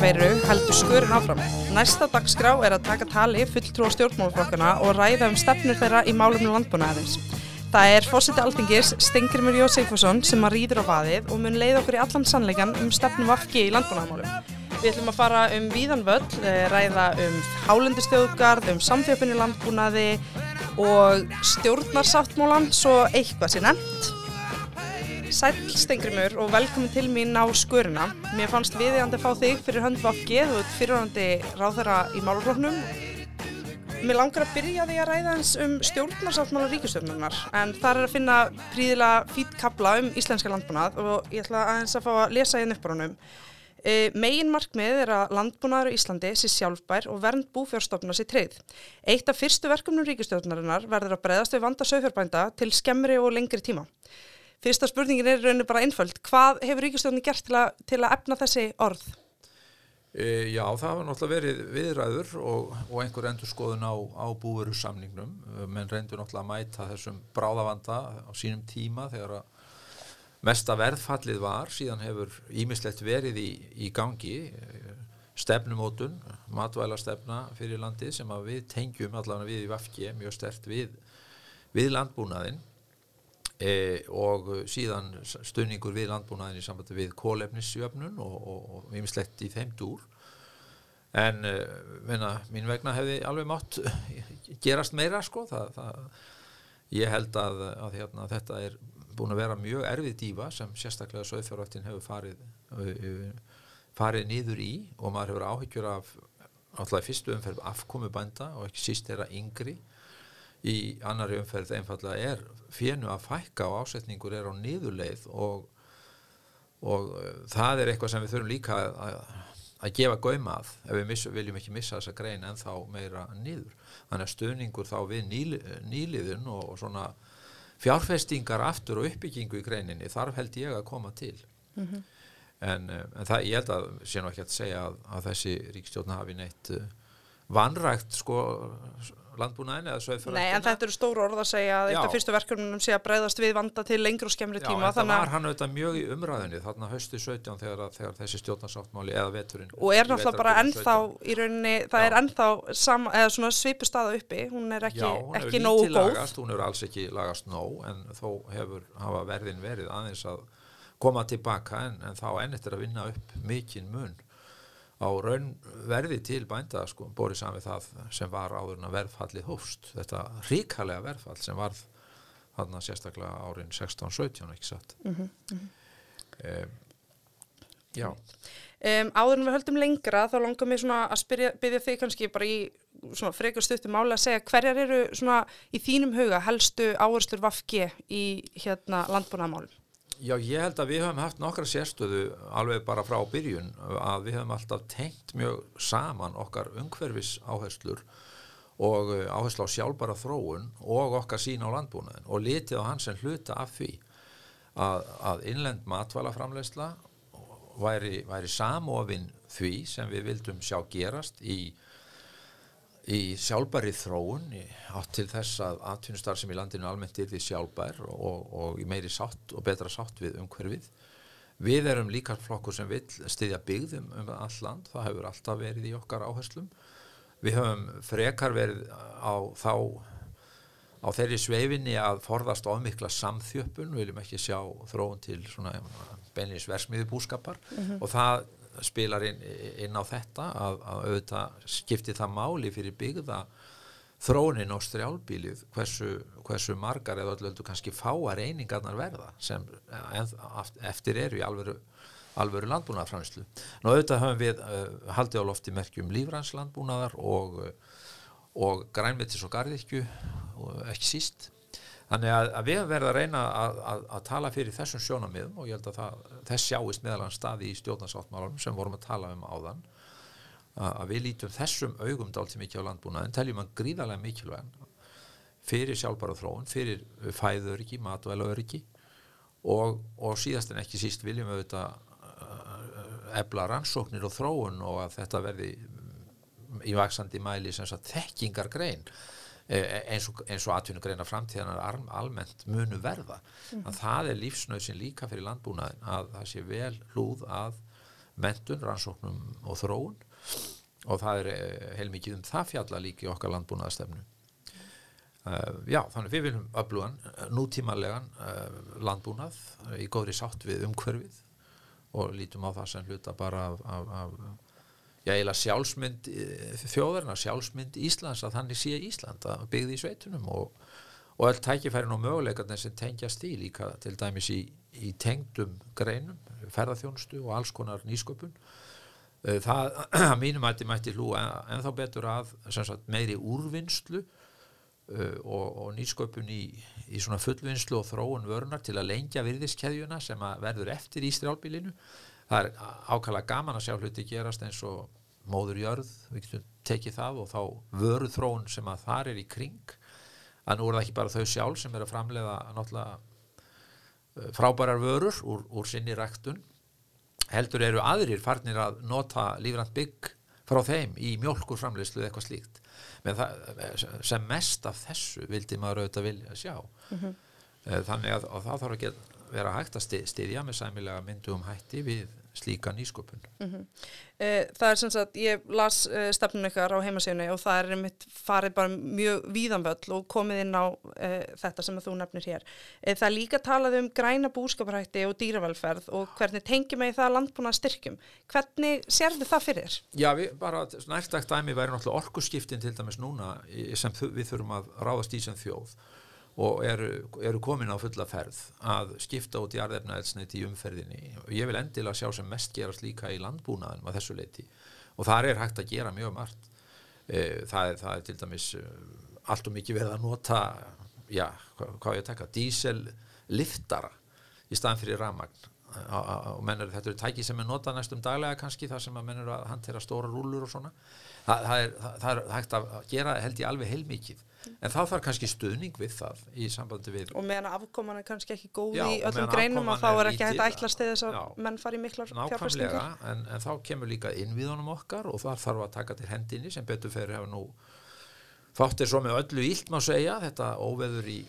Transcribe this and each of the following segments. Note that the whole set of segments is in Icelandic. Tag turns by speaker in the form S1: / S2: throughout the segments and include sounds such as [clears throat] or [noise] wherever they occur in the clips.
S1: koronaveiru heldur skurinn áfram. Næsta dagskrá er að taka tali fulltrú á stjórnmálaflokkana og ræða um stefnur þeirra í málumni landbúnaðarins. Það er fósiti altingis Stengrimur Jósefusson sem að rýður á vaðið og mun leið okkur í allan sannleikan um stefnum vafki í landbúnaðarmálum. Við ætlum að fara um víðan völl, eh, ræða um hálendustjóðgarð, um samfjöpunni landbúnaði og stjórnarsáttmólan, svo eitthvað sé nefnt. Sæl Stengrimur og velkomin til mín á skurina. Mér fannst viðiðandi að fá þig fyrir hönd vafki, þú ert fyrirhandi ráðherra í málurfloknum. Mér langar að byrja því að ræða eins um stjórnarsáttmála ríkustjórnunar en þar er að finna príðilega fít kabla um íslenska landbúnað og ég ætla aðeins að fá að lesa einn upp á hannum. E, megin markmið er að landbúnaður í Íslandi sé sjálfbær og vernd búfjárstofna sé treyð. Eitt af fyrstu verkefnum ríkustjórnarinnar verður að breyðast við vanda sögfjárbænda til skemmri og lengri tíma. Fyrsta spurningin er rauninu bara einföld. Hvað hefur Ríkistjónin gert til að, til að efna þessi orð?
S2: E, já, það var náttúrulega verið viðræður og, og einhver endur skoðun á, á búveru samningnum, menn reyndur náttúrulega að mæta þessum bráðavanda á sínum tíma þegar að mesta verðfallið var, síðan hefur ímislegt verið í, í gangi, stefnumótun, matvæla stefna fyrir landið sem við tengjum allavega við í Vafki mjög stert við, við landbúnaðinn e, og síðan stunningur við landbúnaðin í sambandi við kólefnisjöfnun og ímislegt í þeim dúr. En e, minna, mín vegna hefði alveg mátt gerast meira sko. Það, það, ég held að, að hérna, þetta er búin að vera mjög erfið dífa sem sérstaklega söðfjárvættin hefur farið e, farið nýður í og maður hefur áhyggjur af alltaf fyrstu umferð afkomi bænda og ekki síst þeirra yngri í annari umferð einfallega er fjennu að fækka og ásetningur er á niðurleið og, og uh, það er eitthvað sem við þurfum líka að, að, gefa gauma að ef við miss, viljum ekki missa þessa grein en þá meira niður. Þannig að stöðningur þá við nýl, nýliðun og, og svona fjárfestingar aftur og uppbyggingu í greininni þarf held ég að koma til. Mm -hmm. En, uh, en það, ég held að sé nú ekki að segja að, að þessi ríkstjórn hafi neitt uh, vanrægt sko landbúnaðin eða sögfjörðar
S1: Nei, en þetta eru stóru orð að segja að eitt af fyrstu verkefnum sé að breyðast við vanda til lengri og skemmri tíma.
S2: Já, en það var hann auðvitað mjög í umræðinni þarna höstu 17 þegar, þegar þessi stjórnarsáttmáli eða veturinn.
S1: Og er náttúrulega bara ennþá í rauninni, það Já. er ennþá sama, eða svona svipu staða uppi, hún er ekki, Já, hún ekki nógu góð.
S2: Lagast, hún hefur alls ekki lagast nóg en þó hefur hafa verðin verið aðeins að koma tilbaka en, en þá ennittir að vinna upp mikinn mun á raunverði til bænda sko, borið saman við það sem var áður en að verðfallið hófst. Þetta ríkalega verðfall sem var þarna sérstaklega árin 16-17 ekki satt? Mm -hmm. um, Já.
S1: Um, Áður en við höldum lengra þá langar mér svona að spyrja, byrja þig kannski bara í svona frekar stuttum álega að segja hverjar eru svona í þínum huga helstu áherslu vafki í hérna landbúnaðamálum
S2: Já, ég held að við höfum haft nokkra sérstöðu alveg bara frá byrjun að við höfum alltaf tengt mjög saman okkar umhverfis áherslur og eh, áherslu á sjálfbara þróun og okkar sín á landbúnaðin og litið á hans en hluta af því að, að innlend matvælaframleysla væri, væri samofinn því sem við vildum sjá gerast í í sjálfbæri þróun átt til þess að atvinnustar sem í landinu almennt er því sjálfbær og, og í meiri sátt og betra sátt við umhverfið. Við erum líka flokkur sem vil stiðja byggðum um all land, það hefur alltaf verið í okkar áherslum. Við höfum frekar verið á þá á þeirri sveifinni að forðast ofmikla samþjöppun, við viljum ekki sjá þróun til svona beinleins versmiði búskapar mm -hmm. og það spilar inn, inn á þetta að, að auðvitað skipti það máli fyrir byggða þrónin á strjálbílið hversu, hversu margar eða öllu kannski fáar einingarnar verða sem eftir eru í alveru, alveru landbúnaðarfrænslu. Nú auðvitað höfum við uh, haldið á lofti merkjum lífrænslandbúnaðar og, og grænmetis og garðirkju og ekki síst Þannig að, að við verðum að reyna að, að, að tala fyrir þessum sjónamiðum og ég held að það, þess sjáist meðalann staði í stjórnarsáttmálum sem vorum að tala um áðan að við lítum þessum augum dálta mikið á landbúna en teljum að gríðarlega mikilvæg fyrir sjálfbara þróun, fyrir fæðuröryggi, matvælaöryggi og, og síðast en ekki síst viljum við auðvitað ebla rannsóknir og þróun og að þetta verði í vaksandi mæli sem þekkingar grein eins og, og atvinnugreina framtíðanar almennt munu verða mm -hmm. að það er lífsnauðsin líka fyrir landbúnaðin að það sé vel hlúð að mentun, rannsóknum og þróun og það er eh, heilmikið um það fjalla líki okkar landbúnaðastefnu. Uh, já, þannig við viljum öflugan, nútímanlegan uh, landbúnað í góðri sátt við umhverfið og lítum á það sem hluta bara af, af, af já, eiginlega sjálfsmynd þjóðarna, sjálfsmynd Íslands að þannig sé Ísland að byggði í sveitunum og, og öll tækifærin og möguleikarnir sem tengjast í líka til dæmis í, í tengdum greinum, ferðarþjónustu og alls konar nýsköpun. Það [clears throat] að mínum ætti mætti hlú en, en þá betur að sagt, meiri úrvinnslu uh, og, og nýsköpun í, í svona fullvinnslu og þróun vörnar til að lengja virðiskeðjuna sem að verður eftir í strjálbílinu það er ákala gaman að sjá hluti gerast eins og móður jörð. Við getum tekið það og þá vöru þróun sem að þar er í kring. Að nú er það ekki bara þau sjálf sem er að framleiða náttúrulega uh, frábærar vörur úr, úr sinni ræktun heldur eru aðrir farnir að nota lífrand bygg frá þeim í mjölkurframleyslu eða eitthvað slíkt. Það, sem mest af þessu vildi maður auðvitað vilja sjá. Mm -hmm. þannig að það þarf að vera hægt að styðja með sæmilega myndu um hætti við slíka nýsköpun mm -hmm.
S1: Það er sem sagt, ég las uh, stefnun ykkar á heimasíðunni og það er einmitt farið bara mjög víðanvöll og komið inn á uh, þetta sem þú nefnir hér. Það er líka talað um græna búskaparætti og dýravelferð og hvernig tengjum við það landbúna styrkjum. Hvernig sérðu það fyrir?
S2: Já, við, bara nærtagt dæmi væri náttúrulega orkuskiptin til dæmis núna sem við þurfum að ráðast í sem þjóð og eru, eru komin á fulla ferð að skipta út jarðefnaelsniti í umferðinni. Og ég vil endilega sjá sem mest gerast líka í landbúnaðinum að þessu leiti og þar er hægt að gera mjög margt. E, það, er, það er til dæmis e, allt og mikið verið að nota já, hvað, hvað ég tekka díselliftara í staðan fyrir ramagn og mennur, þetta eru tæki sem er notað næstum daglega kannski þar sem að mennur að hantera stóra rúlur og svona. Það, það, er, það er hægt að gera held ég alveg heilmikið en þá þarf kannski stuðning við það í sambandi við
S1: og meðan afkoman er kannski ekki góð já, í öllum greinum og þá er ekki hægt að ætla þess að menn fari miklar fjárfæstingar
S2: en, en þá kemur líka innvíðunum okkar og þar þarf að taka til hendinni sem betur fyrir hefur nú þáttir svo með öllu ílt má segja. Þetta óveður í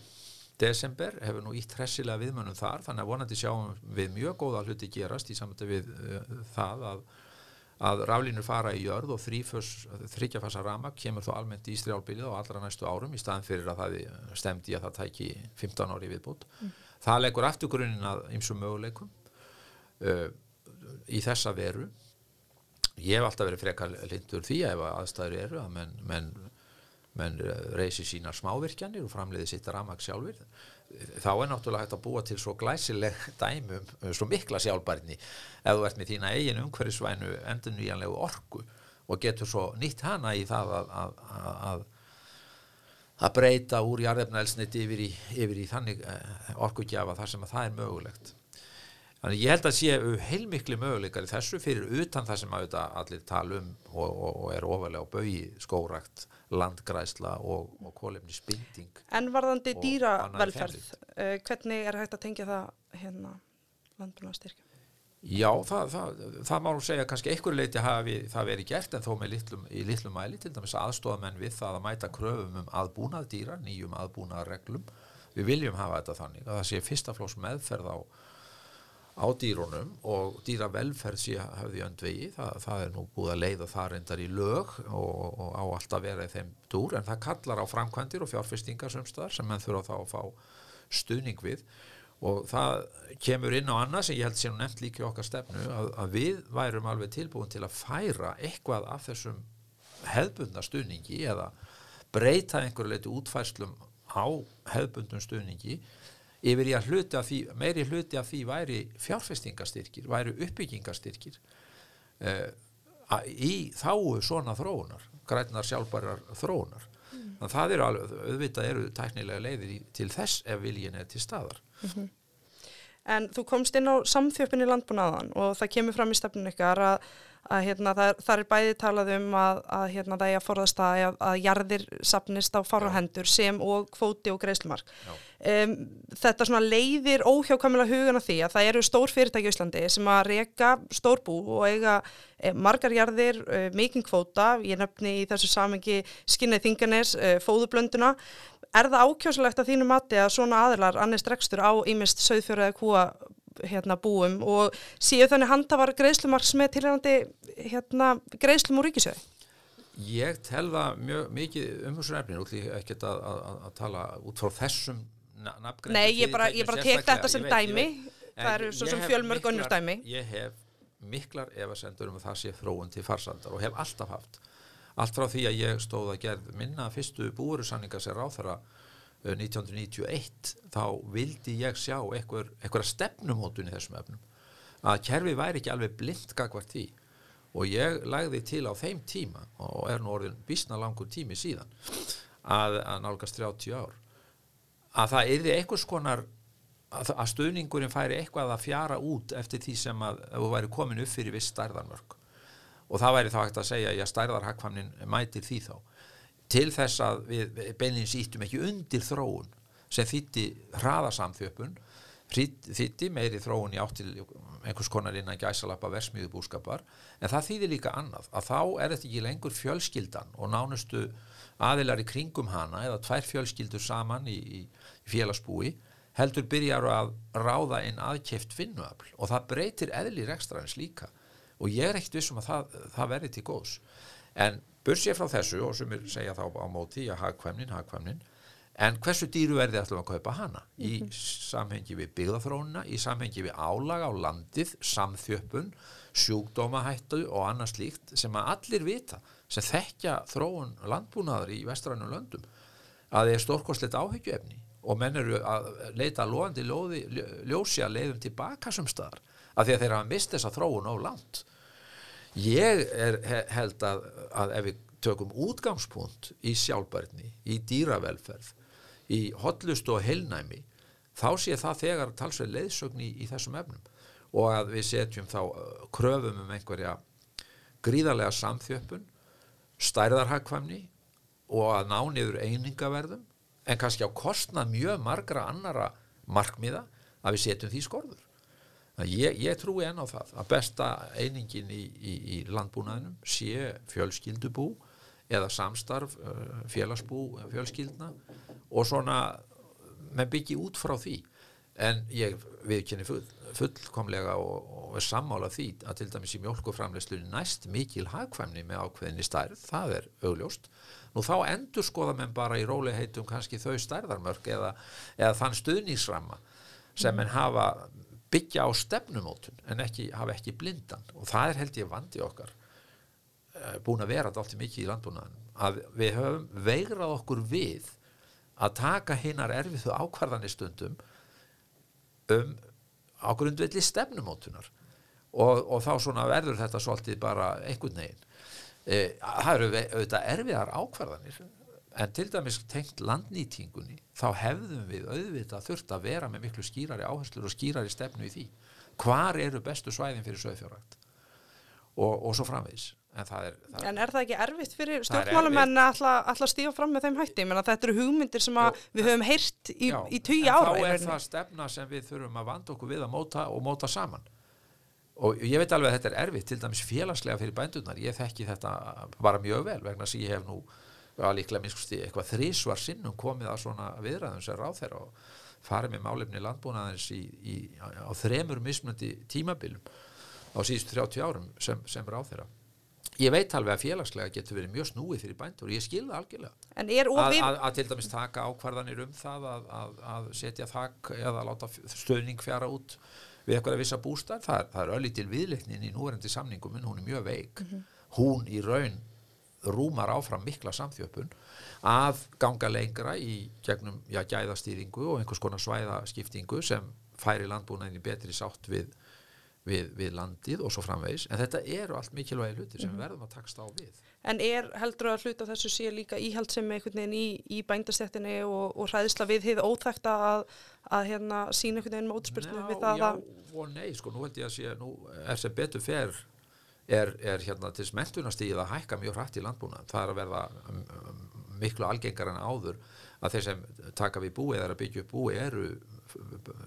S2: desember hefur nú ítt hressilega viðmönnum þar þannig að vonandi sjáum við mjög góða hluti gerast í samvætti við uh, það að að raflínur fara í jörð og þryggjafassa rama kemur þó almennt í strjálbilið á allra næstu árum í staðan fyrir að það stemdi að það tæki 15 ári viðbútt. Mm. Það leggur aftur grunin að ymsum möguleikum uh, í þessa veru. Ég hef alltaf verið frekar lindur því ef aðstæður eru að menn, menn, menn reysi sínar smávirkjanir og framleiði sitt ramag sjálfur þá er náttúrulega hægt að búa til svo glæsileg [laughs] dæmum, svo mikla sjálfbærni. Ef þú ert með þína eigin umhverfisvænu endur nýjanlegu orgu og getur svo nýtt hana í það að, að, að, að breyta úr jarðefnaelsniti yfir, yfir í þannig eh, orgugjafa þar sem að það er mögulegt Þannig ég held að séu heilmikli möguleikar í þessu fyrir utan það sem allir tala um og, og, og er ofalega á baui skórakt landgræsla og, og kólefni spinding.
S1: En varðandi dýravelferð, uh, hvernig er hægt að tengja það hérna landbúnaðstyrkjum?
S2: Já, það, það, það má segja kannski einhverju leiti hafi það verið gert en þó með litlum, í litlum mæli til dæmis aðstofamenn við það að mæta kröfum um aðbúnað dýra, nýjum aðbúnað reglum. Við viljum hafa þetta þannig að það sé fyrstaflós meðferð á á dýrunum og dýravelferð sé hafði öndvegi, það, það er nú búið að leiða það reyndar í lög og, og á allt að vera í þeim dúr en það kallar á framkvæmdir og fjárfestingar semstar sem menn þurfa þá að fá stuðning við. Og það kemur inn á annað sem ég held sé nú nefnt líka okkar stefnu að, að við værum alveg tilbúin til að færa eitthvað af þessum hefðbundna stuðningi eða breyta einhverju leiti útfæslum á hefðbundum stuðningi yfir í að hluti af því, meiri hluti af því væri fjárfestingastyrkir, væri uppbyggingastyrkir uh, í þáu svona þróunar, grænar sjálfbærar þróunar. Mm. Þannig að það eru alveg, auðvitað eru tæknilega leiðir í, til þess ef viljin er til staðar. Mm -hmm.
S1: En þú komst inn á samþjöppin í landbúnaðan og það kemur fram í stefnun ykkar að að hérna, það, er bæði talað um að, að hérna, það er að forðast að, að jarðir sapnist á farahendur sem og kvóti og greiðslumark. Um, þetta leiðir óhjákvæmulega hugan af því að það eru stór fyrirtæki í Íslandi sem að reyka stórbú og eiga e, margar jarðir, e, mikinn kvóta, ég nefni í þessu samengi skinnið þinganes, e, fóðublönduna. Er það ákjáslegt að þínu mati að svona aðlar annist rekstur á ímest söðfjöru eða kúa hérna, búum og séu þannig handafar greiðslumarks með tilhengandi hérna, greiðslum úr ríkisjöði?
S2: Ég tel það mjög mikið um þessu nefnir, út líka ekkert að, að, að tala út frá þessum nafngreindu
S1: Nei, ég bara, bara tek þetta sem
S2: veit,
S1: dæmi,
S2: veit.
S1: það eru svo sem fjölmörg önnur dæmi.
S2: Ég hef miklar efasendur um að það sé þróun til farsaldar og hef alltaf haft. Allt frá því að ég stóð að gerð minna fyrstu búurusanninga sem ráþara 1991 þá vildi ég sjá einhver, einhverja stefnumótun í þessum efnum. Að kerfi væri ekki alveg blind gagvart því. Og ég lagði til á þeim tíma og er nú orðin bísna langur tími síðan að, að nálgast 30 ár að það yrði einhvers konar að, að stuðningurinn færi eitthvað að fjara út eftir því sem að þú væri komin upp fyrir viss stærðarmörk. Og það væri þá hægt að segja að stærðarhagfamnin mætir því þá til þess að við beinins íttum ekki undir þróun sem þýtti hraðasamþjöpun þýtti meiri þróun í átt til einhvers konar innan gæsalappa versmiðubúskapar en það þýðir líka annað að þá er þetta ekki lengur fjölskyldan og nánustu aðilar í kringum hana eða tvær fjölskyldur saman í, í, félagsbúi heldur byrjar að ráða inn aðkeft vinnuafl og það breytir eðli rekstraðins líka. Og ég er ekkert vissum að það, það verði til góðs en bursið frá þessu og sem er segja þá á móti að hagkvæmnin, hagkvæmnin en hversu dýru verði ætlum að kaupa hana? Í samhengi við byggðafrónuna í samhengi við álag á landið samþjöppun, sjúkdómahættu og annað slíkt sem að allir vita sem þekkja þróun landbúnaðar í vestrænum löndum að það er stórkostlegt áhyggjuefni og menn eru að leita loðandi ljósi að leiðum tilbaka sem staðar af því að þeir hafa mist þessa þróun á land ég er, held að, að ef við tökum útgangspunkt í sjálfbærni, í dýravelferð í hotlust og heilnæmi þá sé það þegar talsveið leiðsögn í, í þessum efnum. Og að við setjum þá kröfum um einhverja gríðarlega samþjöppun stærðarhagkvæmni og að ná niður einingaverðum en kannski á kostnað mjög margra annara markmiða að við setjum því skorður Ég, ég trúi enn á það að besta einingin í, í, í landbúnaðinum sé fjölskyldubú eða samstarf félagsbú fjölskyldna og svona með byggi út frá því. En ég viðkynni full, fullkomlega og, og er sammála því að til dæmis í mjölkuframleyslu næst mikil hagkvæmni með ákveðinni stærð, það er augljóst. Nú þá endur skoða menn bara í róliheitum kannski þau stærðarmörk eða, eða þann stuðningsramma sem menn hafa byggja á stefnumótun en ekki, hafa ekki blindan. Og það er held ég vandi okkar uh, búin að vera þetta alltaf mikið í landbúnaðan að við höfum veigrað okkur við að taka hinnar erfiðu ákvarðanir stundum um á grundvelli stefnumótunar. Og, og þá svona verður þetta svolítið bara einhvern veginn. Uh, það eru auðvitað erfiðar ákvarðanir en til dæmis tengt landnýtingunni þá hefðum við auðvitað þurft að vera með miklu skýrari áherslur og skýrari stefnu í því. Hvar eru bestu svæðin fyrir söðfjárrækt og, og svo framvegis. En, það er, það
S1: en er það ekki erfitt fyrir að ætla, ætla að stífa fram með þeim hætti? Menna, þetta eru hugmyndir sem að
S2: Jú,
S1: við höfum heyrt í, í tugi
S2: en
S1: ára
S2: þá er það stefna sem við þurfum að vanda okkur við að móta og móta saman. Og ég veit alveg að þetta er erfitt til dæmis félagslega fyrir bændurnar. Ég þekki þetta bara mjög vel vegna að ég hef nú að líklega minnst eitthvað þrísvar sinnum komið að svona viðræðum sem ráð þeirra og farið með málefni landbúnaðins í, í, á, þremur mismunandi tímabilum á síðustu 30 árum sem, sem ráð þeirra ég veit alveg að félagslega getur verið mjög snúið fyrir bændur ég skil það algjörlega.
S1: En er
S2: að, að, til dæmis taka ákvarðanir um það að, að, að setja þak eða láta stöðning fjara út við eitthvað að vissa bústar, það, það er öllítil viðleiknin í núverendi samningum en hún er mjög veik. Hún í raun rúmar áfram mikla samþjöppun að ganga lengra í gegnum já, gæðastýringu og einhvers konar svæðaskiptingu sem færi landbúnaðin í betri sátt við, við, við landið og svo framvegis. En þetta eru allt mikilvægi hlutir sem við verðum að taksta á við.
S1: En er heldur að hluta þessu sé líka íhald sem einhvern veginn í, í bændastjættinni og, og hræðisla við hið óþægta að, að hérna sína einhvern veginn mótspyrnu við það
S2: já
S1: að
S2: og nei, sko, nú held ég að sé nú er sem betur fer er, er hérna til smentunastíð að hækka mjög hrætt í landbúna það er að verða um, um, miklu algengar en áður að þeir sem taka við búið eða byggja upp búið eru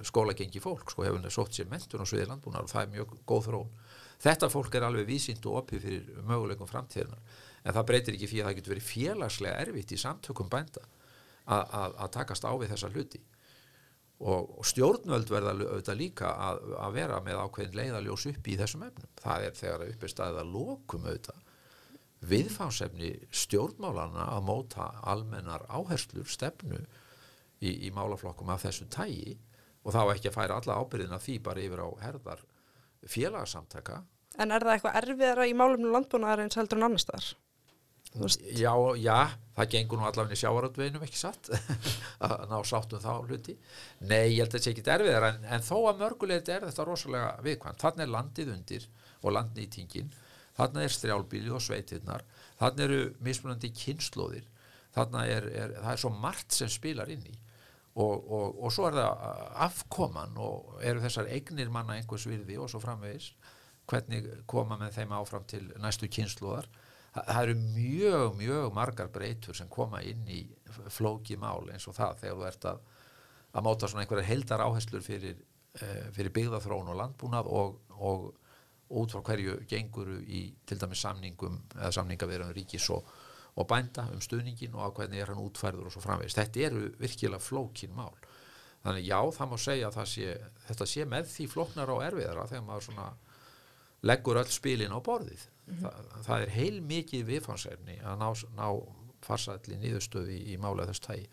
S2: skólagengi fólk, sko, hefur sótt sér mentun og sviði landbúnar og það er mjög góð þrón þetta fólk er alveg vísind og opið fyrir möguleikum framtíðinar en það breytir ekki fyrir að það getur verið félagslega erfitt í samtökum bænda að takast á við þessa hluti og, stjórnvöld verða auðvitað líka að, að vera með ákveðin leiðaljós upp í þessum efnum. Það er þegar upp er staðið að lokum auðvitað viðfánsefni stjórnmálana að móta almennar áherslur, stefnu í, í málaflokkum af þessu tægi og þá ekki að færa alla ábyrðina því bara yfir á herðar félagsamtaka.
S1: En er það eitthvað erfiðara í málumnu landbúnaðar eins heldur en annars þar?
S2: Já, já, það gengur nú allavega í sjávaröldveginum ekki satt? [laughs] Að ná sáttum þá hluti. Nei, ég held að þetta sé ekki erfiðara en, en þó að mörgulegt er þetta rosalega viðkvæmt. Þannig er landið undir og landnýtingin, þannig er strjálbílið og sveitirnar, þannig eru mismunandi kynnslóðir, þannig er, er, það er svo margt sem spilar inn í. Og, og, og svo er það afkoman og eru þessar eignir manna einhvers virði og svo framvegis. Hvernig koma með þeim áfram til næstu kynnslóðar það eru mjög, mjög margar breytur sem koma inn í flóki mál eins og það þegar þú ert að, að máta svona einhverja heldar áherslur fyrir, eh, fyrir byggðaþrón og landbúnað og, og út frá hverju genguru í til dæmis samningum eða samningaverðan ríkis og, og bænda um stuðningin og á hvernig er hann útfærður og svo framvegist. Þetta eru virkilega flókin mál. Þannig já, það má segja að sé, þetta sé með því flóknar á erfiðara þegar maður leggur öll spilin á borðið mm -hmm. Þa, það er heil mikið viðfansefni að ná, ná farsætli nýðustöði í, í mála þess tægi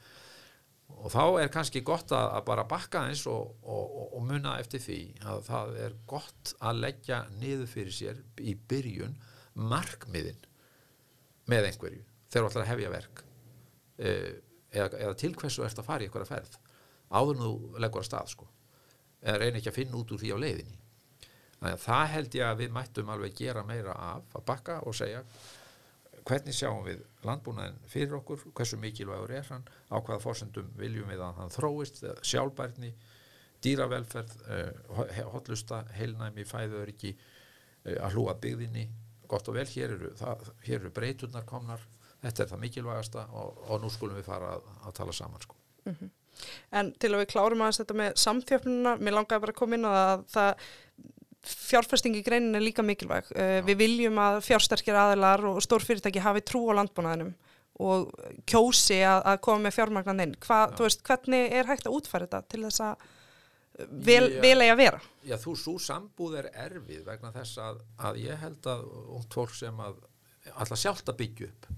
S2: og þá er kannski gott að, að bara bakka eins og, og, og munna eftir því að það er gott að leggja niður fyrir sér í byrjun markmiðin með einhverju þegar þú ætlar að hefja verk. Eh, eða, eða til hversu ert að fara í eitthvað að ferð áður nú leggur að stað sko. Eða reynir ekki að finna út úr því á leiðinni Þannig að það held ég að við mættum alveg gera meira af að bakka og segja hvernig sjáum við landbúnaðin fyrir okkur, hversu mikilvægur er hann, á hvaða fórsendum viljum við að hann þróist, sjálfbærni, dýravelferð, eh, hotlusta, heilnæmi, fæðuöryggi, eh, að hlúa byggðinni, gott og vel, hér eru, það, hér eru breyturnar komnar, þetta er það mikilvægasta og, og nú skulum við fara að, að tala saman sko. Mm -hmm.
S1: En til að við klárum aðeins þetta með samþjöfnuna, mér langaði bara að koma inn að það fjárfesting í greinin er líka mikilvæg. Uh, við viljum að fjársterkir aðilar og stórfyrirtæki hafi trú á landbúnaðinum og kjósi að, að koma með fjármagnan inn. Hva, veist, hvernig er hægt að útfæra þetta til þess að vel, vel eigi að vera?
S2: Já, þú svo sambúð er erfið vegna þess að, að ég held að ungt fólk sem að alltaf sjálft að byggja upp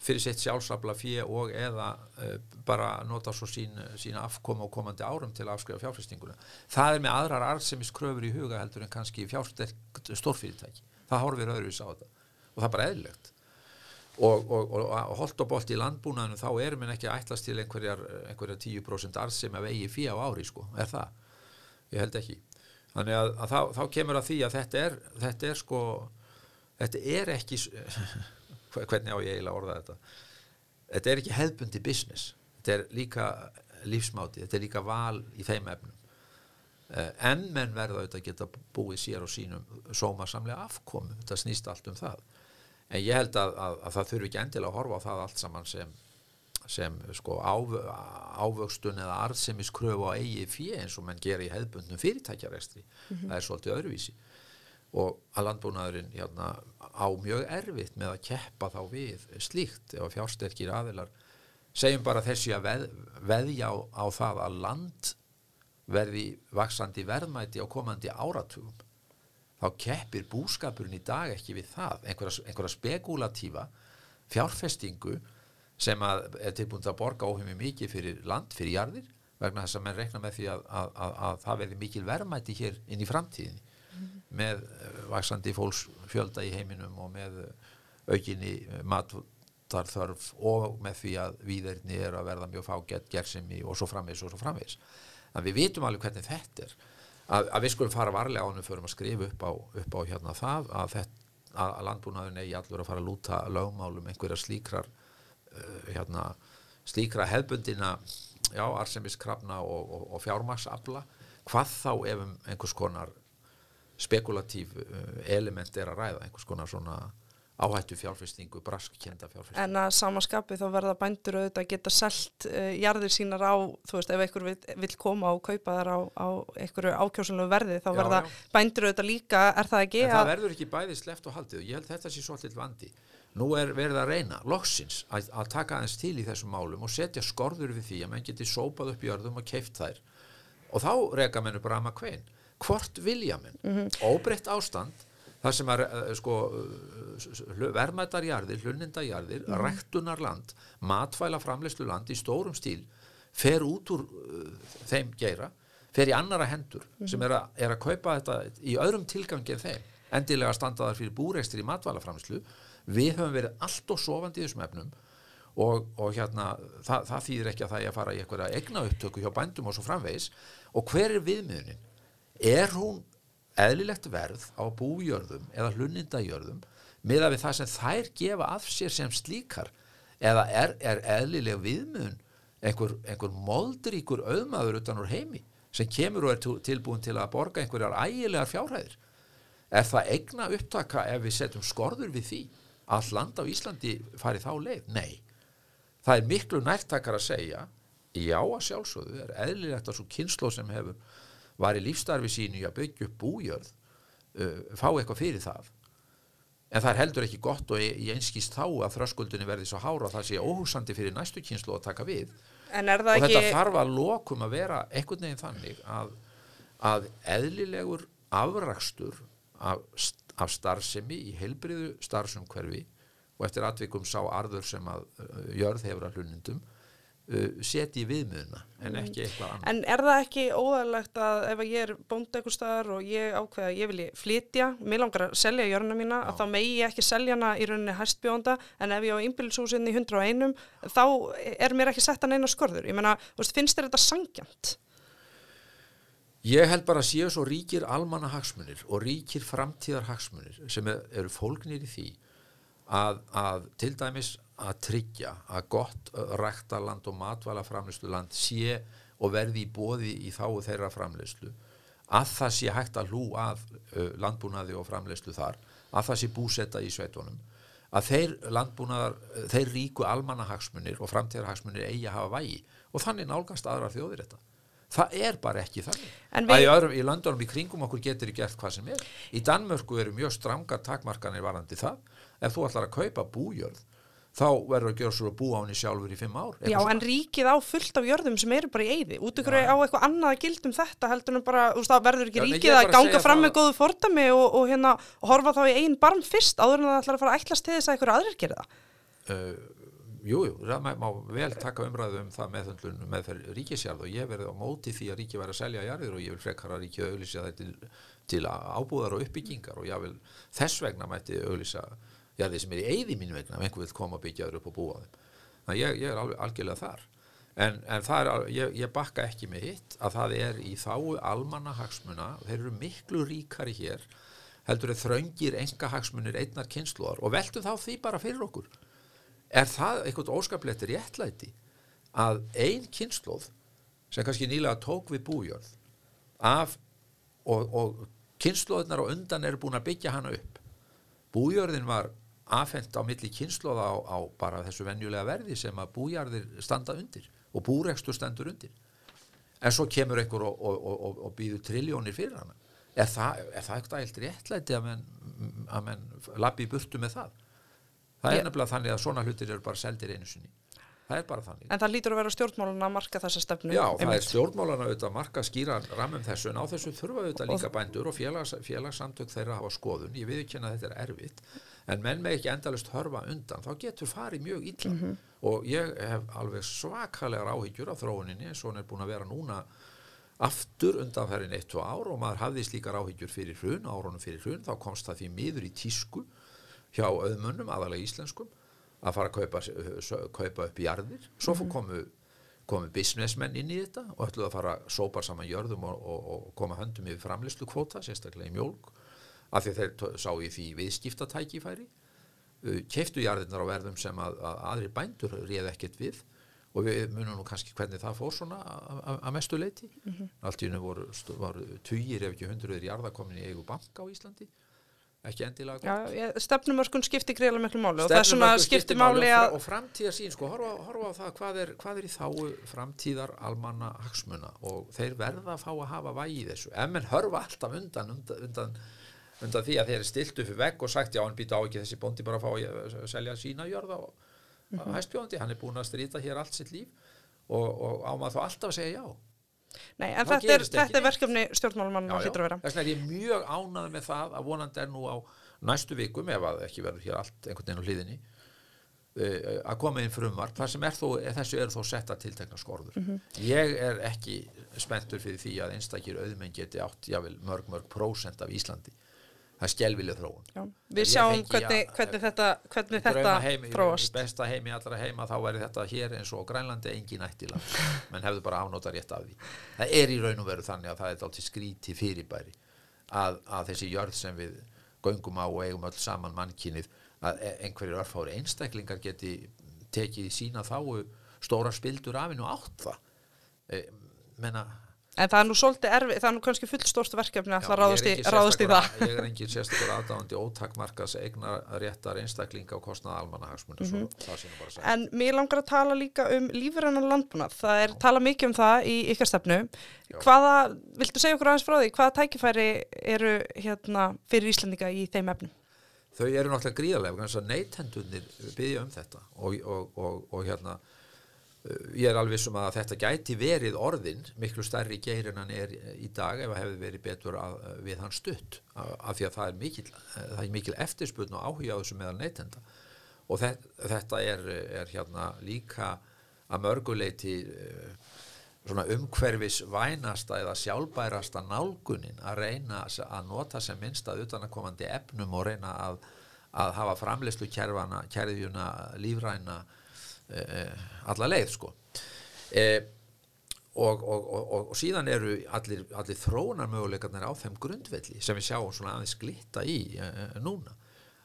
S2: fyrir sitt sjálfsabla fyrir og eða uh, bara nota svo sín, sín afkoma og komandi árum til að afskrifa fjárfestinguna. Það er með aðrar arðsemis kröfur í huga heldur en kannski stórfyrirtæki. Það horfir öðruvis á þetta og það er bara eðlilegt. Og, og, og, og holt og bolt í landbúnaðinu þá erum við ekki að ætlast til einhverjar, einhverjar 10% arðsem af eigi fyrir á ári sko, er það? Ég held ekki. Þannig að, að þá, þá kemur að því að þetta er, þetta er sko, þetta er ekki [laughs] hvernig á ég eiginlega orða þetta. Þetta er ekki hefðbundi business. Þetta er líka lífsmáti þetta er líka val í þeim efnum. Uh, en menn verða auðvitað að geta búið sér og sínum sómasamlega afkomu, þetta snýst allt um það. En ég held að, að, að það þurfi ekki endilega að horfa á það allt saman sem sem sko áv, ávöxtun eða arðsemiskröfu á eigi fyrir eins og mann gerir í hefðbundnum fyrirtækjarestri mm -hmm. það er svolítið öðruvísi og að landbúnaðurinn hérna, á mjög erfitt með að keppa þá við slíkt ef fjársterkir aðilar segjum bara þessi að veð, veðja á, á það að land verði vaksandi verðmæti á komandi áratugum þá keppir búskapurinn í dag ekki við það. Einhverja, einhverja spekulatífa fjárfestingu sem er tilbúin að borga óhefmi mikið fyrir land, fyrir jarðir vegna þess að menn rekna með því að, að, að, að það verði mikil verðmæti hér inn í framtíðinni með eh, vaksandi fólksfjölda í heiminum og með eh, aukinni eh, matarþörf og með því að výðerni er að verða mjög fágett, gerðsemi og svo framvegs og svo framvegs. Að við vitum alveg hvernig þetta er. Að, að við skulum fara varlega ánum fyrir að skrifa upp á, upp á hérna það að, að landbúnaðun eigi allur að fara að lúta lögmálum einhverja slíkrar uh, hérna, slíkra hefbundina já, arsemiskrafna og, og, og fjármaksabla hvað þá ef um einhvers konar spekulatív eh, element er að ræða einhvers konar svona áhættu fjárfestingu, braskkenda fjárfestingu.
S1: En að samaskapi þá verða bændur auðvitað að geta selt uh, jarðir sínar á, þú veist, ef einhver vil, vil koma og kaupa þar á, á einhverju ákjósunlegu verði, þá já, verða já. bændur auðvitað líka, er það ekki?
S2: En það verður ekki bæði sleft og haldið og ég held þetta sé svolítið vandi. Nú er verið að reyna, loksins, að, að taka aðeins til í þessum málum og setja skorður við því að mann geti sópað upp jörðum og keift þær og þá reka menn upp rama kvein hvort vilja menn
S1: Mhm.
S2: óbreytt ástand þar sem að uh, sko, uh, verðmættarjarðir, hlunnindajarðir
S1: Mhm.
S2: rektunarland, matvæla framleyslu land í stórum stíl fer út úr uh, þeim geira fer í annara hendur
S1: Mhm.
S2: sem er að, er að kaupa þetta í öðrum tilgangi en þeim endilega standa þar fyrir búrekstir í matvælaframslu við höfum verið allt og sofandi í þessum efnum og, og hérna það, það þýðir ekki að það er að fara í einhverja egna upptöku hjá bændum og svo framvegis og hver er viðmiðunin? Er hún eðlilegt verð á bújörðum eða hlunnindajörðum miða við það sem þær gefa af sér sem slíkar? Eða er, er eðlileg viðmiðun einhver, einhver moldríkur auðmaður utan úr heimi sem kemur og er til- tilbúin til að borga einhverjar ægilegar fjárhæðir? Er það egna upptaka ef við setjum skorður við því að land á Íslandi fari þá leið? Nei. Það er miklu nærtakar að segja já að sjálfsögðu er eðlilegt að svo kynslo sem hefur var í lífstarfi sínu að byggja upp bújörð uh, fá eitthvað fyrir það. En það er heldur ekki gott og ég einskist þá að þröskuldunni verði svo hára að það sé óhugsandi fyrir næstu kynslo að taka við.
S1: En
S2: og
S1: það
S2: þetta
S1: ekki,
S2: þarf að lokum að vera einhvern veginn þannig að, að eðlilegur afrakstur af, af starfsemi í heilbriðu starfsumhverfi og eftir atvikum sá arður sem að uh, jörð hefur að hlunindum setji viðmiðuna en ekki eitthvað annað.
S1: en er það ekki óðarlegt að ef ég er bónd eitthvað staðar og ég ákveða að ég vilji flytja, mér langar að selja jörna mína, að þá megi ég ekki selja hana í rauninni hæstbjónda, en ef ég á innbylshúsinni í 101, þá er mér ekki sett að neina skorður. Ég veist, finnst þér þetta sangjant?
S2: Ég held bara að séu svo ríkir almanna hagsmunir og ríkir framtíðar hagsmunir sem er, eru fólknir í því að, að til dæmis að tryggja að gott ræktaland og matvæla framleyslu land sé og verði í bóði í þáu þeirra framleyslu að það sé hægt að hlú að landbúnaði og framleyslu þar að það sé búsetta í sveitunum. Að þeir landbúnaðar, þeir ríku almanna hagsmunir og framtíðar hagsmunir eigi að hafa vægi og þannig nálgast aðra þjóðir þetta. Það er bara ekki þannig.
S1: Við-
S2: í, öðrum, í löndunum í kringum okkur getur gert hvað sem er. Í Danmörku eru mjög strangar takmarkanir varandi það. Ef þú ætlar að kaupa bújörð þá verður að gera svo að búa á henni sjálfur í fimm ár
S1: Já, en ríkið á fullt af jörðum sem eru bara í eyði. Út ykkur á eitthvað annað að gildum þetta heldur en bara, þú veist, það verður ekki
S2: Já,
S1: ríkið að
S2: að
S1: ganga
S2: segja
S1: fram með góðu fordami og, og, hérna, horfa þá í einn barm fyrst áður en það ætlar að fara að ætlast til þess að eitthvað aðrir gera það.
S2: uh, Jú, jú, það má, vel taka umræðu um það meðhundlun með ríkisjarð og ég verði á móti því að ríki væri að selja jarðir og ég vil frekar að ríki auðlýsa þetta til, til ábúðar og uppbyggingar og ég vil þess vegna mætti auðlýsa jarðir sem er í eyði mín vegna ef einhver vil koma að byggja þér upp og búa þeim. Þannig að ég, ég er alveg algjörlega þar. En, en al- ég, ég bakka ekki með hitt að það er í þáu almanna hagsmuna, þeir eru miklu ríkari hér heldur er þröngir enga hagsmunir einnar kynsluðar og veltum þá því bara fyrir okkur er það eitthvað óskaplegt réttlæti að ein kynnslóð sem kannski nýlega tók við bújörð af og, og kynnslóðunar og undan eru búin að byggja hana upp bújörðin var afhent á milli kynnslóða á, á bara þessu venjulega verði sem að bújarðir standa undir og búrekstur stendur undir. En svo kemur einhver og, og, og, og, og býður triljónir fyrir hana. Er það, er það eitthvað eilt réttlæti að menn, að menn labbi í burtu með það? Það er nefnilega þannig að svona hlutir eru bara seldir einu sinni. Það er bara þannig.
S1: En það lítur að vera stjórnmálun að marka þessa stefnu.
S2: Já, það er stjórnmálana að marka skýra ramum þessu. En á þessu þurfa auðvitað líka bændur og félags, félagssamtök þeirra hafa skoðun. Ég viðkynna að þetta er erfitt en menn með ekki endalust hörfa undan þá getur farið mjög illa. Og ég hef alveg svakalegar áhyggjur af þróuninni og hún er búin að vera núna aftur undanferðin eitt og ár og maður hafði slíkar áhyggjur fyrir hrun, árunum fyrir hrun þá komst það því miður í tísku hjá auðmönnum, aðalega íslenskum að fara að kaupa, kaupa upp jarðir. Svo fór komu, komu businessmenn inn í þetta og ætluðu að fara að sópa saman jörðum og, og, og koma höndum yfir framlýslu kvóta, sérstaklega í mjólk af því þeir sá í því viðskiptatækifæri keftu jarðirnar á verðum sem að, að aðri bændur réð ekkert við og við munum nú kannski hvernig það fór svona að- mestu leiti allt í hennu voru, voru tugir ef ekki hundruður jarða komin í eigu banka á Íslandi. Ekki endilega gott.
S1: Ég- stefnumörkun skiptir greiðlega miklu máli og það er svona skiptir
S2: máli
S1: að
S2: og framtíðar sín sko, horfa, horfa á það hvað er, hvað er í þáu framtíðar almanna hagsmuna og þeir verða að fá að hafa vægi þessu. Ef menn hörfa alltaf undan undan, undan, undan því að þeir eru stilt upp vegg og sagt já hann býta á ekki þessi bóndi bara að fá að að selja sína jörða og mm hæstbjóndi, hann er búin að strýta hér allt sitt líf og, og á maður þá alltaf að segja já
S1: Nei, en þetta er, þetta er verkefni stjórnmálumann að hlýtur að vera.
S2: Þess vegna er ég mjög ánað með það að vonandi er nú á næstu vikum ef að ekki verður hér allt einhvern veginn á hliðinni uh, að koma inn frumvarp þar sem er þó, þessu eru þó setta tiltekna skorður.
S1: Mhm.
S2: Ég er ekki spenntur fyrir því að einstakir auðmenn geti átt jável mörg mörg prósent af Íslandi. Það er skelvileg þróun.
S1: Já. Við sjáum hvernig, hvernig þetta, hvernig þetta
S2: heimi,
S1: þróast.
S2: besta heimi allra heima þá væri þetta hér eins og Grænlandi engin ættiland [laughs] menn hefðu bara afnóta rétt af því það er í raun og veru þannig að það er alltaf skríti fyrirbæri að, að þessi jörð sem við göngum á og eigum öll saman mannkynið að e- einhverjir örfári einstaklingar geti tekið í sína þáu stóra spildur af hennu átt það e, menna
S1: En það er nú svolítið erfið, það er nú kannski fullstórt verkefni að
S2: Já,
S1: það ráðast í, ráðast í það.
S2: Ég er engin sérstakur aðdáðandi ótakmarkas eignar réttar einstaklinga og kostnað almannahagsmunni mm -hmm.
S1: En mér langar að tala líka um lífrænan landbúnað. Það er tala mikið um það í ykkar stefnu. Hvaða, viltu segja okkur aðeins frá því, hvaða tækifæri eru hérna fyrir Íslandinga í þeim efnum?
S2: Þau eru náttúrulega gríðarlega neytendunir byggja um þetta og, og, og, og hérna ég er alveg sem að þetta gæti verið orðin miklu stærri geir en hann er í dag ef það hefði verið betur að, við hann stutt. Af, því að það er mikil, það er mikil eftirspurn og áhuga á þessu meðal neytenda. Og þetta, er, er hérna líka að mörguleiti uh, svona umhverfis vænasta eða sjálfbærasta nálgunin að reyna að nota sem minnst að utanakomandi efnum og reyna að, að hafa framleyslu kjærfana, kjærðjuna lífræna eh, alla leið sko. Eh, og, og, og, og, síðan eru allir, allir þróunar möguleikarnir á þeim grundvelli sem við sjáum svona aðeins glitta í eh, núna.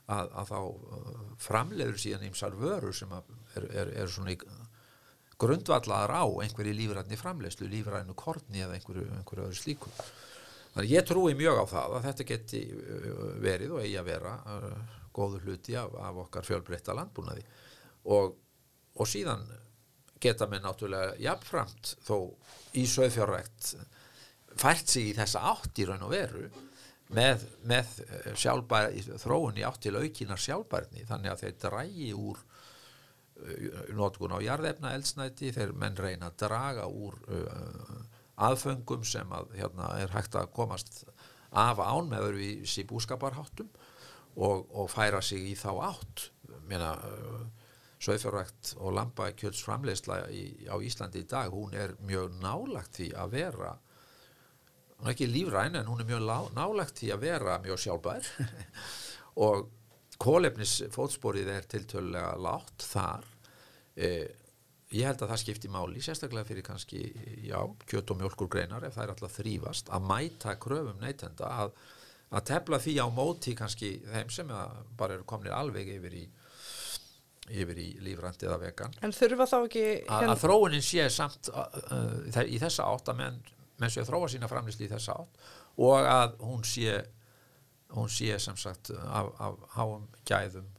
S2: Að, að þá framleiður síðan ýmsar vörur sem að er, er, svona grundvallaðar á einhverju lífræðni framleiðslu, lífræðinu korni eða einhverju, einhverju öðru slíku. Þannig ég trúi mjög á það að þetta geti verið og eigi að vera góður hluti af, af okkar fjölbreytta landbúnaði. Og, og síðan geta með náttúrulega jafnframt þó í söðfjárrækt fært sig í þessa átt í raun og veru með, með eh, sjálfbæra, þróun í átt til aukinar sjálfbærni þannig að þeir drægi úr uh, notkun á jarðefna eldsnæti þeir menn reyna að draga úr uh, aðföngum sem að hérna er hægt að komast af án með öðru í búskaparháttum og, og færa sig í þá átt. Meina, uh, Söðfjárvægt og í, á Íslandi í dag hún er mjög nálagt því að vera hún er ekki lífræn en hún er mjög nálægt því að vera mjög sjálfbær. [laughs] Og kólefnis fótsporið er tiltölulega látt þar. Eh, ég held að það skipti máli sérstaklega fyrir kannski já, kjöt og mjölkur greinar ef það er alltaf þrýfast að mæta kröfum neytenda að, að tefla því á móti kannski þeim sem bara eru komnir alveg yfir í yfir í lífrænt eða vegan.
S1: En þurfa þá ekki...
S2: að, að þróunin sé samt uh, uh, í þessa átt að menn, menn sé að þróa sína framlýsli í þessa átt og að hún sé hún sé sem sagt af, af háum gæðum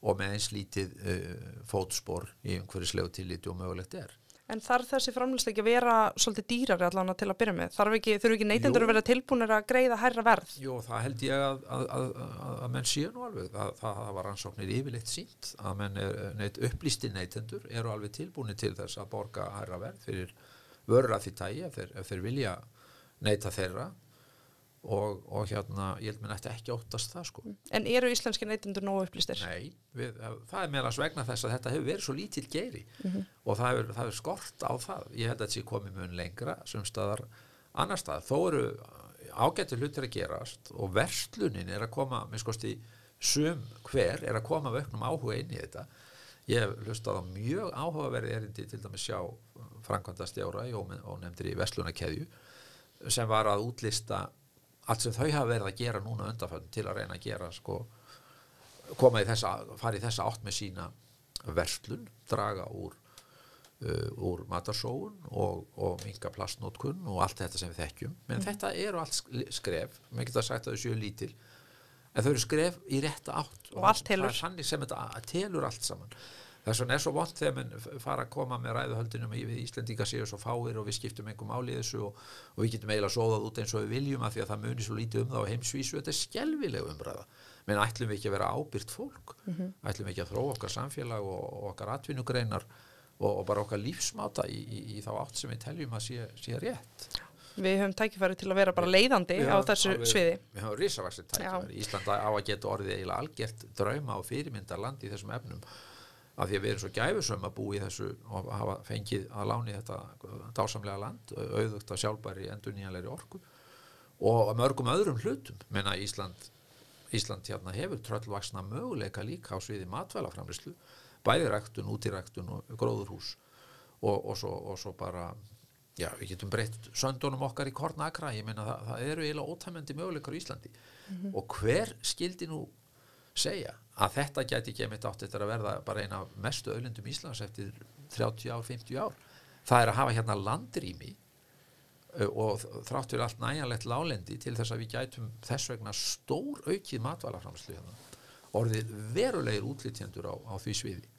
S2: og með eins lítið uh, fótspor í einhverjuslegu tilliti og mögulegt er
S1: En þarf þessi framlýslega ekki að vera svolítið dýrari allan til að byrja með? Þarf ekki, þurfu ekki neytendur að vera tilbúinir að greiða hærra verð?
S2: Jú, það held ég að, að, að, að, að menn séu nú alveg, það, það var rannsóknir yfirleitt sínt að menn er, neitt, upplýsti neytendur eru alveg tilbúinir til þess að borga hærra verð fyrir vörur af því tægi ef þeir, ef þeir vilja neyta þeirra og, og hérna, ég held mér nætti ekki óttast það sko.
S1: En eru íslenski neytendur nógu upplýstir?
S2: Nei, við, það er meðal vegna þess að þetta hefur verið svo lítill geiri og það hefur, það hefur skort á það. Ég held að þetta sé komið mun lengra sem staðar annar stað. Þó eru ágættir hlutir að gerast og verslunin er að koma, með skosti sum hver er að koma vöknum áhuga inn í þetta. Ég hef hlustað á mjög áhugaverði erindi til dæmis sjá Frankvanda stjóra og nefndir í verslunakeðju sem var að útlista allt sem þau hafa verið að gera núna undanfönn til að reyna að gera sko koma í þessa, fara í þessa átt með sína verslun, draga úr uh, úr matarsóun og, og minga plastnótkun og allt þetta sem við þekkjum, menn þetta eru allt sk- skref, mér geta sagt að þau séu lítil en þau eru skref í rétta átt
S1: Og allt telur.
S2: sem þetta telur allt saman þess vegna er svo vond þegar menn f- fara að koma með ræðuhöldinum í Íslendinga séu svo fáir og við skiptum einhver máli í þessu og, og við getum eiginlega sóðað út eins og við viljum af því að það muni svo lítið um það á heimsvísu. Þetta er skelvileg umræða. Menn ætlum við ekki að vera ábyrgt fólk? Ætlum við ekki að þróa okkar samfélag og, og okkar atvinnugreinar og, og bara okkar lífsmáta í, í, í þá átt sem við teljum að sé, sé rétt?
S1: Við höfum tækifæri til að vera bara leiðandi á þessu
S2: alveg-
S1: sviði.
S2: Við höfum risavaxið tækifæri. Ísland á að geta orðið eiginlega algjört drauma og fyrirmyndar land í þessum efnum af því að við erum svo gæfusum að búa í þessu og hafa fengið að láni þetta dásamlega land, auðvögt að sjálfbæri endurnýjanlegri orku og að mörgum öðrum hlutum. Menna Ísland, Ísland hérna hefur tröllvaksna möguleika líka á sviði matvælaframlislu, bæði ræktun, útiræktun og gróðurhús og, og, svo, og svo bara já, við getum breytt söndunum okkar í kornakra, ég meina það, það eru eiginlega ótæmandi möguleikar í Íslandi. Og hver skildi nú segja að þetta gæti ekki einmitt átt eftir að verða bara eina mestu öllendum Íslands eftir 30 ár, 50 ár það er að hafa hérna landrými og þrátt fyrir allt næjanlegt lálendi til þess að við gætum þess vegna stór aukið matvælaframslu hérna. orðið verulegir útlítjendur á, á því sviði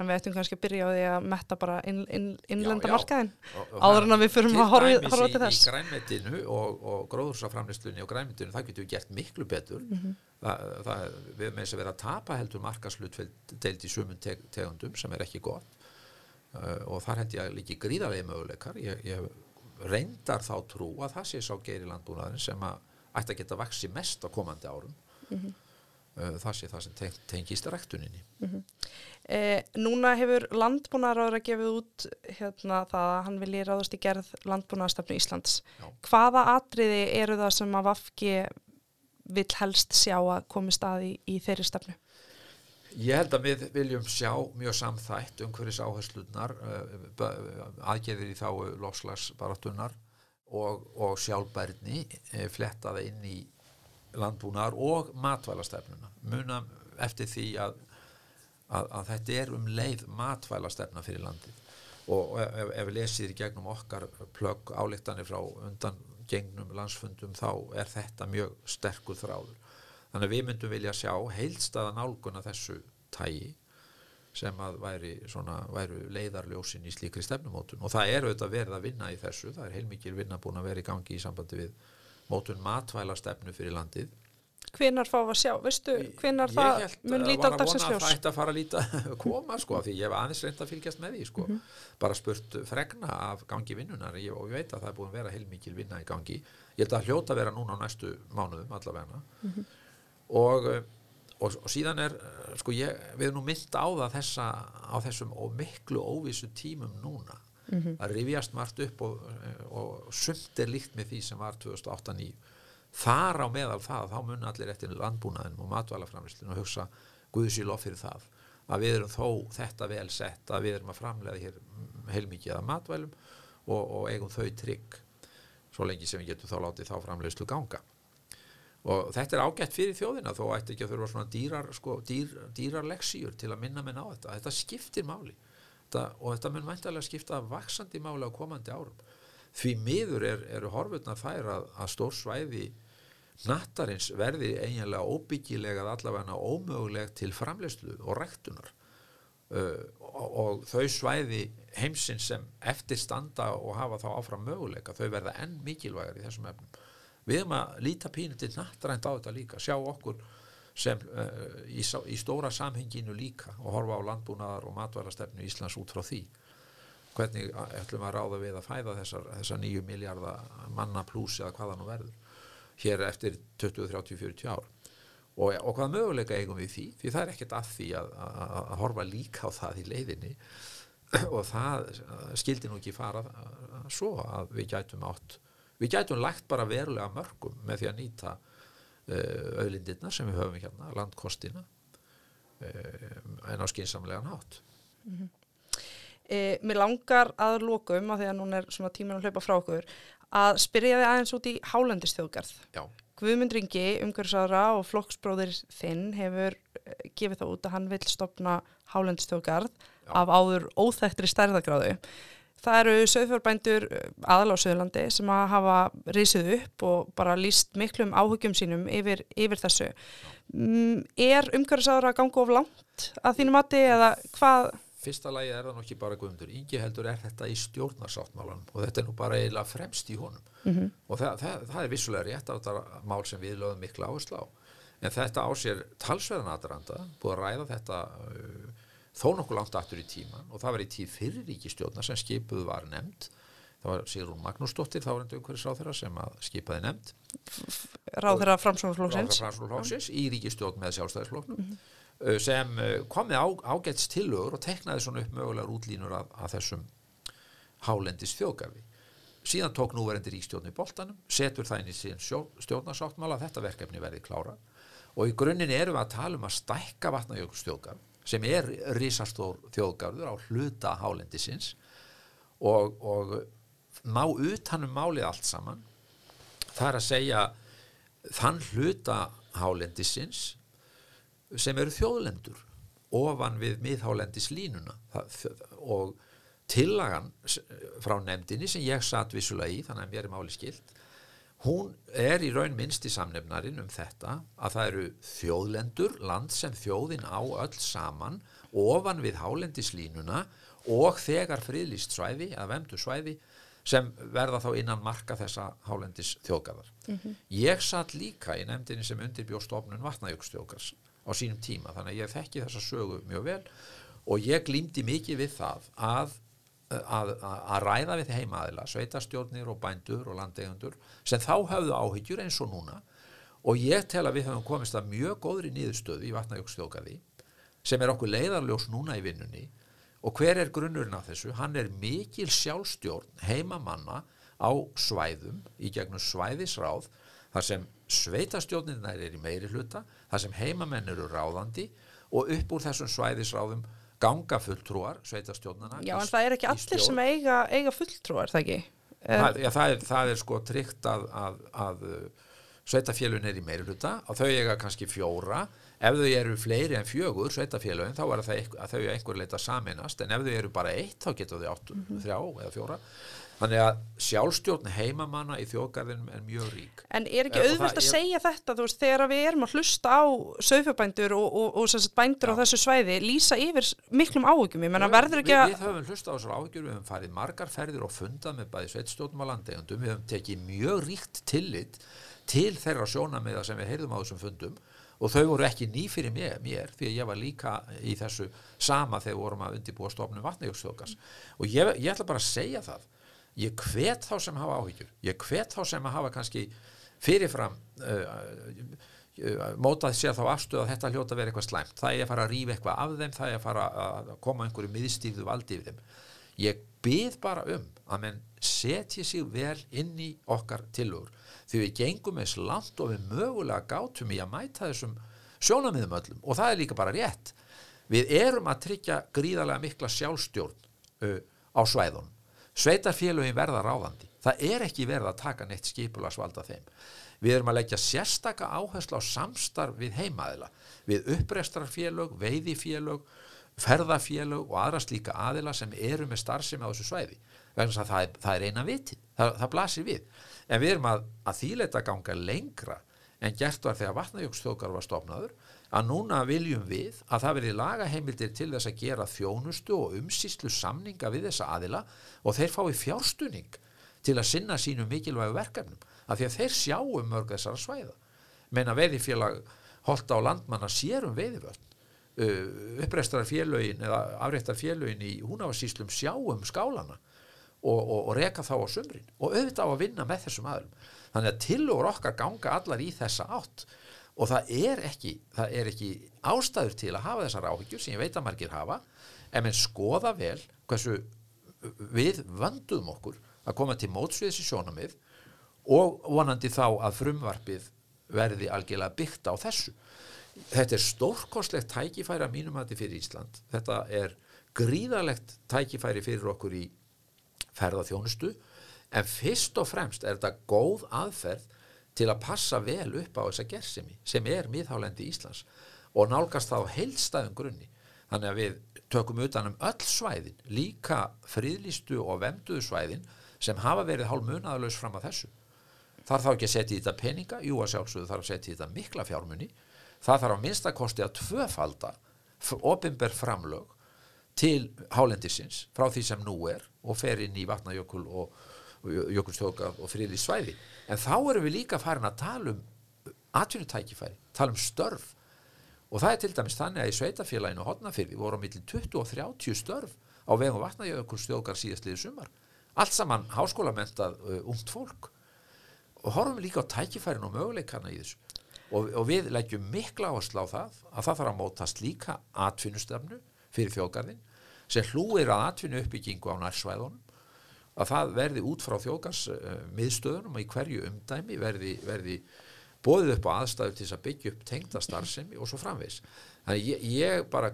S1: En við ættum kannski að byrja á því að metta bara inn, inn, innlenda
S2: Já, já.
S1: markaðin.
S2: Og- og
S1: Áður en að við förum
S2: til
S1: að horfa- til þess.
S2: í grænmetinu og, og gróðursaframlistlunni og grænmetinu það getur við gert miklu betur
S1: Mhm.
S2: það, það, við með þess að vera að tapa heldur markaslut deild í sumun teg, tegundum sem er ekki gott uh, og þar held ég að líki gríðarlega möguleikar ég, ég reyndar þá trú að það sé sá geiri landbúnaðin sem að ætti að geta vaksi mest á komandi árum
S1: Mhm.
S2: uh, það sé það sem teng, tengist rektuninni
S1: E, núna hefur landbúnaðaráður að gefið út hérna, það að hann vilji ráðast í gerð landbúnaðarstefnu Íslands.
S2: Já.
S1: Hvaða atriði eru það sem að Vafki vill helst sjá að komi stað í, í þeirri stefnu?
S2: Ég held að við viljum sjá mjög samþætt umhverfis áherslunar, aðgerðir í þá lofslagsbarattunar og, og sjálfbærni eh, flettaða inn í landbúnar og matvælastefnuna. Muna eftir því að, að, að þetta er um leið matvælastefna fyrir landið og ef, ef við lesið í gegnum okkar plögg álíktanir frá undan gengnum landsfundum þá er þetta mjög sterkur þráður. Þannig að við myndum vilja sjá heilstaða nálguna þessu tægi sem að væri svona, væru leiðarljósin í slíkri stefnumótun og það er auðvitað verið að vinna í þessu, það er heilmikil vinna búin að vera í gangi í sambandi við mótun matvæla stefnu fyrir landið.
S1: Hvenar fá að sjá? Veistu, hvenar
S2: Ég
S1: það mun
S2: að
S1: líta á
S2: var að
S1: dagsins
S2: vona að
S1: ljós?
S2: það ætti að fara að líta [laughs] koma sko, því ég hef aðeins reynd að fylgjast með því sko, bara spurt fregna af gangi vinnunar ég, og ég veit að það er búin að vera heilmikil vinna í gangi. Ég held að hljóta að vera núna á næstu mánuðum allavegna og, eh, og, og síðan er eh, sko ég, við erum nú mynd á það þessa, á þessum miklu óvissu tímum núna að rifjast margt upp og, og sumt er líkt með því sem var 2008-2009 þar á meðal það þá mun allir eftir landbúnaðinum og matvælaframlýslinu og hugsa guðsílof fyrir það að við erum þó þetta vel sett að við erum að framlega hér heilmikið að matvælum og, og eigum þau trygg svo lengi sem við getum þá látið þá framleiðslu ganga. Og þetta er ágætt fyrir þjóðina þó ætti ekki að þurfa svona dýrar, sko, dýr, dýrar leksíur til að minna menn á þetta. Þetta skiptir máli þetta, og þetta mun væntalega skipta vaksandi máli á komandi árum. Því miður er, eru horfurnar þær að, að stór svæði nattarins verði eiginlega óbyggilega allavega ómöguleg til framleiðslu og rektunar uh, og, og þau svæði heimsins sem eftir standa og hafa þá áfram möguleika þau verða enn mikilvægar í þessum efnum. Við erum að líta pínu til nattarænt á þetta líka, sjá okkur sem uh, í, í stóra samhenginu líka og horfa á landbúnaðar og matvælastefnu Íslands út frá því. Hvernig ætlum að ráða við að fæða þessar, þessar nýju miljardar manna pluss eða hvaða nú verður hér eftir 20, 30, 40 ár? Og, og hvað möguleika eigum við því? Því það er ekkert að því að, að, að horfa líka á það í leiðinni. [clears throat] Og það skildi nú ekki fara að- svo að við gætum átt við gætum lagt bara verulega mörgum með því að nýta auðlindirna sem við höfum hérna, landkostina uh, en á skinsamlegan hátt
S1: E, mér langar að lokum, af því að núna er tíminn að hlaupa frá okkur, að spyrja þið aðeins út í hálendistjóðgarð.
S2: Já,
S1: Guðmund Ringi, umhverfisára og flokksbróðir þinn hefur eh, gefið það út að hann vil stopna hálendistjóðgarð af áður óþæktri stærðagráðu. Það eru söðfjörbændur aðal á Söðurlandi sem að hafa risið upp og bara líst miklum áhugjum sínum yfir, yfir þessu. Mm, er umhverfisára að ganga of langt að þínu mati eða hvað?
S2: fyrsta lagi er það nú ekki bara guðmundur Ingi heldur er þetta í stjórnarsáttmálanum og þetta er nú bara eiginlega fremst í honum
S1: Mm
S2: og það, það, það er vissulega rétt á þetta mál sem við lögum mikla áherslu á en þetta á sér talsverðan aðranda búið að ræða þetta uh, þó nokkuð langt aftur í tíman og það var í tíð fyrir ríkistjórna sem skipuð var nefnd. Það var Sigrún Magnúsdóttir þá var endur einhverjus ráþeira sem að skipaði nefnd.
S1: Ráð þeirra framsóknarflóksins
S2: í ríkistjórn með sjálfstæðisflokknum mm -hmm. sem kom með á, ágæts tillögur og teknaði svona upp mögulegar útlínur að, að þessum hálendis þjóðgarfi síðan tók núverendi ríkstjórn í boltanum setur það inn í síðan stjórnarsáttmála þetta verkefni verði klára og í grunninn erum við að tala um að stækka vatnajökulstjóðgarf sem er risastór þjóðgarður á hluta hálendisins og, og ná utanum málið allt saman. Það er að segja þann hluta hálendisins sem eru þjóðlendur ofan við miðhálendislínuna og tillagan frá nefndinni sem ég satt vissulega í þannig að mér er máli skilt hún er í raun minnst í samnefnarin um þetta að það eru þjóðlendur, land sem þjóðin á öll saman ofan við hálendislínuna og þegar friðlýst svæði, að vemdu svæði sem verða þá innan marka þessa hálendis þjóðgarðar. Mm -hmm. Ég satt líka í nefndinni sem undirbjóð stofnun vatnajökstjóðgars á sínum tíma þannig að ég þekki þessa sögu mjög vel og ég glýmdi mikið við það að að, að ræða við heimaðila, sveitastjórnir og bændur og landegundur sem þá hafðu áhyggjur eins og núna og ég tel að við höfum komist að mjög góðri nýðustöðu í vatnajökstjókaði sem er okkur leiðarljós núna í vinnunni og hver er grunnurinn af þessu? Hann er mikil sjálfstjórn heimamanna á svæðum í gegnum svæðisráð þar sem sveitastjórnirna er í meiri hluta, þar sem heimamenn eru ráðandi og upp úr þessum svæðisráðum ganga fulltrúar sveitastjónana
S1: Já, en það er ekki allir sem eiga, eiga fulltrúar, það ekki?
S2: Það, já, það, er, það er sko tryggt að, að, að uh, sveitafélun er í meiruluta og þau eiga kannski fjóra ef þau eru fleiri en fjögur sveitafélun þá er það að þau einhver leita saminast en ef þau eru bara eitt þá getur þau átt mm -hmm. þrjá eða fjóra Þannig að sjálfstjórn heimamanna í þjóðgarðinum er mjög rík.
S1: En er ekki auðvöld að er... segja þetta, þú veist, þegar við erum að hlusta á sögfjöbændur og, og, og, og bændur Já. á þessu svæði, lýsa yfir miklum áhugjum, ég menna verður ekki
S2: að... Við, við höfum hlusta á þessu áhugjum, við höfum farið margar ferðir og fundað með bæði sveitstjórnum á landegundum, við höfum tekið mjög ríkt tillit til þeirra sjónamiða sem við heyrðum á þessum fundum og þau voru ekki ný fyrir mér, mér því að ég var líka í þessu sama þegar vorum að undirbúa stofnum vatnajökstjókas og ég, ég ætla bara að segja það ég hvet þá sem hafa áhyggjur. Ég hvet þá sem hafa kannski fyrirfram uh, mótað sér þá afstöð að þetta hljóta verið eitthvað slæmt, það er að fara að rýfa eitthvað af þeim, það er að fara að koma einhverju miðstíðu valdi yfir þeim. Ég byð bara um að menn setja sig vel inn í okkar tilur, því við gengum eins langt og við mögulega gátum í að mæta þessum sjónamiðum öllum. Og það er líka bara rétt. Við erum að tryggja gríðarlega mikla sjálfstjórn uh, á svæðunum sveitarfélögin verða ráðandi. Það er ekki verið að taka neitt skipularsvalda þeim. Við erum að leggja sérstaka áherslu á samstarf við heimaðila við uppreistarfélög, veiðifélög ferðafélög og aðra slíka aðila sem eru með starfsemi á þessu svæði. Vegna að það er, það er eina viti það, það blasir við. En við erum að, að þýleita ganga lengra en gert var þegar vatnajökstjókar var stofnaður að núna viljum við að það verði lagaheimildir til þess að gera þjónustu og umsýslu samninga við þessa aðila og þeir fái fjárstuning til að sinna sínu mikilvægu verkefnum af því að þeir sjáum mörg þessara svæða. Meina veiðifélag holda á landmanna sérum veiðivöld. Uh, uppreistar félögin eða afreittar félögin í húnavarsýslum sjáum skálana og, og, og reka þá á sumrin og auðvitað á að vinna með þessum aðlum þannig að tilur okkar ganga allar í þessa átt og það er ekki, það er ekki ástæður til að hafa þessar áhyggjur sem ég veit að margir hafa en menn skoða vel hversu við vandum okkur að koma til mótsviðs í sjónamið og vonandi þá að frumvarpið verði algjörlega byggt á þessu. Þetta er stórkonslegt tækifæri að mínum að þetta fyrir Ísland. Þetta er gríðalegt tækifæri fyrir okkur í ferðarþjónustu en fyrst og fremst er þetta góð aðferð til að passa vel upp á þessa gersemi sem er miðhálendi Íslands og nálgast þá heilstæðum grunni. Þannig að við tökum utan um öll svæðin líka fríðlistu og vemduðu svæðin sem hafa verið hálf munaðalös fram að þessu. Þar þá ekki að setja í þetta peninga jú að sjálfsögðu þarf að setja í þetta mikla fjármunni það þarf að minnstakosti að tvöfalda ofinber framlög til hálendisins frá því sem nú er og fer inn í vatnajökul og jökulstjóka og friðli svæði. En þá erum við líka farin að tala um atvinnutækifæri, tala um störf. Og það er til dæmis þannig að í sveitafélaginu hodnafyrði voru á milli 20 og 30 störf á vegum vatnajökull stjókar síðastliði sumar. Allt saman háskólamentað uh, ungt fólk. Og horfum líka á tækifærin og möguleikana í þessu. Og, og við leggjum mikla áherslu á það að það þarf að mótast líka atvinnustefnu fyrir þjóðgarðin sem hlúir að atvinnu uppbyggingu á nærsvæðunum að það verði út frá þjóðgars miðstöðunum og í hverju umdæmi verði, verði bóðið upp á aðstæðu til þess að byggja upp tengda starfsemi og svo framvegs. Þannig ég, ég bara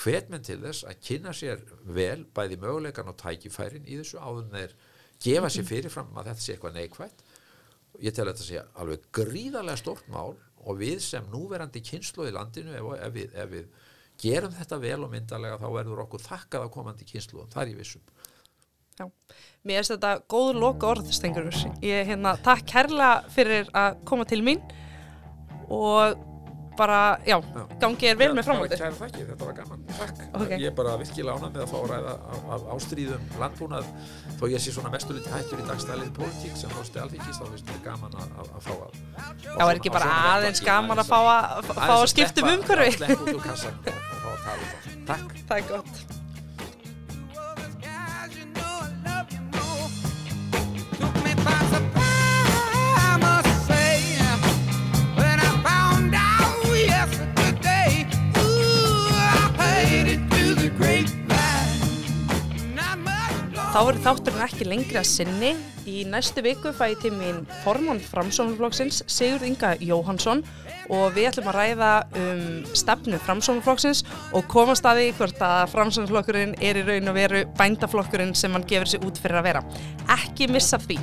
S2: hvet menn til þess að kynna sér vel bæði möguleikan og tækifærin í þessu áður en þeir gefa sér fyrirfram að þetta sé eitthvað neikvægt. Ég tel að þetta sé alveg gríðarlega stórt mál og við sem núverandi kynslu í landinu ef, ef, við, ef við gerum þetta vel og myndarlega þá verður okkur þakkað á komandi kynslu og það er ég vissum.
S1: Já, mér finnst þetta góð loka orð, Stengurur. Ég hérna, takk kærlega fyrir að koma til mín og bara, já,
S2: Já.
S1: gangi er vel með framhaldið.
S2: Kæra þakki, þetta var gaman. Takk.
S1: Ok.
S2: Ég er bara virkilega ánað með að fá að ræða af, ástríðum landbúnað þó ég sé svona mestuliti hættur í dagstælið pólitík sem fórstu alþingis þá finnst mér gaman að, að, að fá að
S1: Já, er ekki bara aðeins gaman að fá að, fá að skipta um
S2: Að
S1: umhverfi.
S2: sleppa út úr
S1: Þá verður þátturinn ekki lengri að sinni. Í næstu viku fæ ég til mín formann framsóknarflokksins Sigurð Inga Jóhansson og við ætlum að ræða um stefnu framsóknarflokksins og komast að því hvort að framsóknarflokkurinn er í raun og veru bændaflokkurinn sem hann gefur sig út fyrir að vera. Ekki missa því.